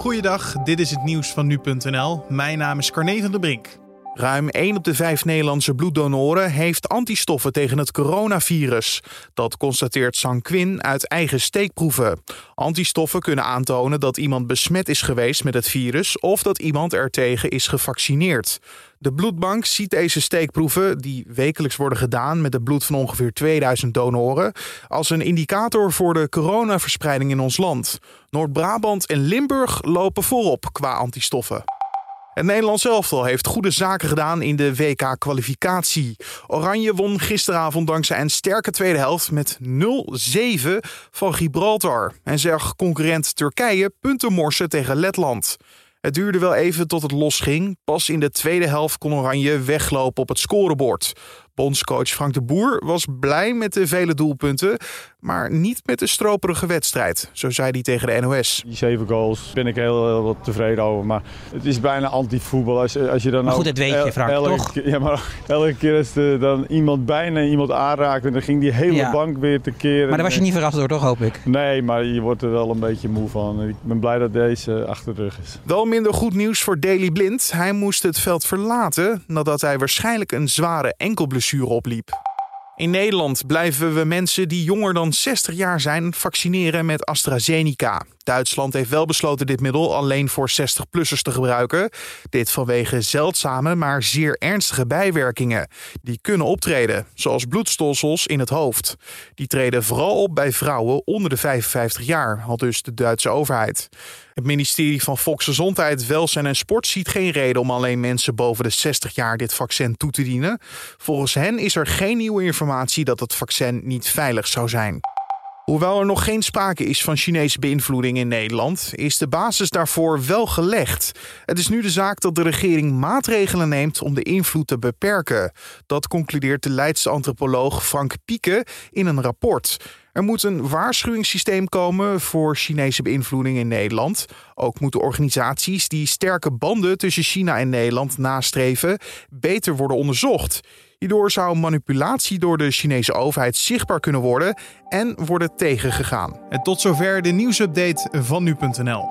Goeiedag, dit is het nieuws van nu.nl. Mijn naam is Carne van Brink. Ruim 1 op de 5 Nederlandse bloeddonoren heeft antistoffen tegen het coronavirus. Dat constateert Sanquin uit eigen steekproeven. Antistoffen kunnen aantonen dat iemand besmet is geweest met het virus of dat iemand er tegen is gevaccineerd. De bloedbank ziet deze steekproeven, die wekelijks worden gedaan met het bloed van ongeveer 2000 donoren, als een indicator voor de coronaverspreiding in ons land. Noord-Brabant en Limburg lopen voorop qua antistoffen. Het Nederlands elftal heeft goede zaken gedaan in de WK-kwalificatie. Oranje won gisteravond dankzij een sterke tweede helft met 0-7 van Gibraltar. En zag concurrent Turkije punten morsen tegen Letland. Het duurde wel even tot het losging. Pas in de tweede helft kon Oranje weglopen op het scorebord. Bondscoach Frank de Boer was blij met de vele doelpunten, maar niet met de stroperige wedstrijd, zo zei hij tegen de NOS. Die zeven goals ben ik heel, heel wat tevreden over, maar het is bijna anti-voetbal. Als, als je dan maar goed, dat weet je Frank, elke, toch? Ja, maar elke keer als er dan iemand bijna iemand aanraakte, dan ging die hele Ja. bank weer te keren. Maar daar was je niet verrast door, toch, hoop ik? Nee, maar je wordt er wel een beetje moe van. Ik ben blij dat deze achter de rug is. Wel minder goed nieuws voor Daley Blind. Hij moest het veld verlaten nadat hij waarschijnlijk een zware enkelblessure opliep. In Nederland blijven we mensen die jonger dan 60 jaar zijn vaccineren met AstraZeneca. Duitsland heeft wel besloten dit middel alleen voor 60-plussers te gebruiken. Dit vanwege zeldzame, maar zeer ernstige bijwerkingen. Die kunnen optreden, zoals bloedstolsels in het hoofd. Die treden vooral op bij vrouwen onder de 55 jaar, al dus de Duitse overheid. Het ministerie van Volksgezondheid, Welzijn en Sport ziet geen reden om alleen mensen boven de 60 jaar dit vaccin toe te dienen. Volgens hen is er geen nieuwe informatie dat het vaccin niet veilig zou zijn. Hoewel er nog geen sprake is van Chinese beïnvloeding in Nederland, is de basis daarvoor wel gelegd. Het is nu de zaak dat de regering maatregelen neemt om de invloed te beperken. Dat concludeert de Leidse antropoloog Frank Pieke in een rapport. Er moet een waarschuwingssysteem komen voor Chinese beïnvloeding in Nederland. Ook moeten organisaties die sterke banden tussen China en Nederland nastreven beter worden onderzocht. Hierdoor zou manipulatie door de Chinese overheid zichtbaar kunnen worden en worden tegengegaan. En tot zover de nieuwsupdate van nu.nl.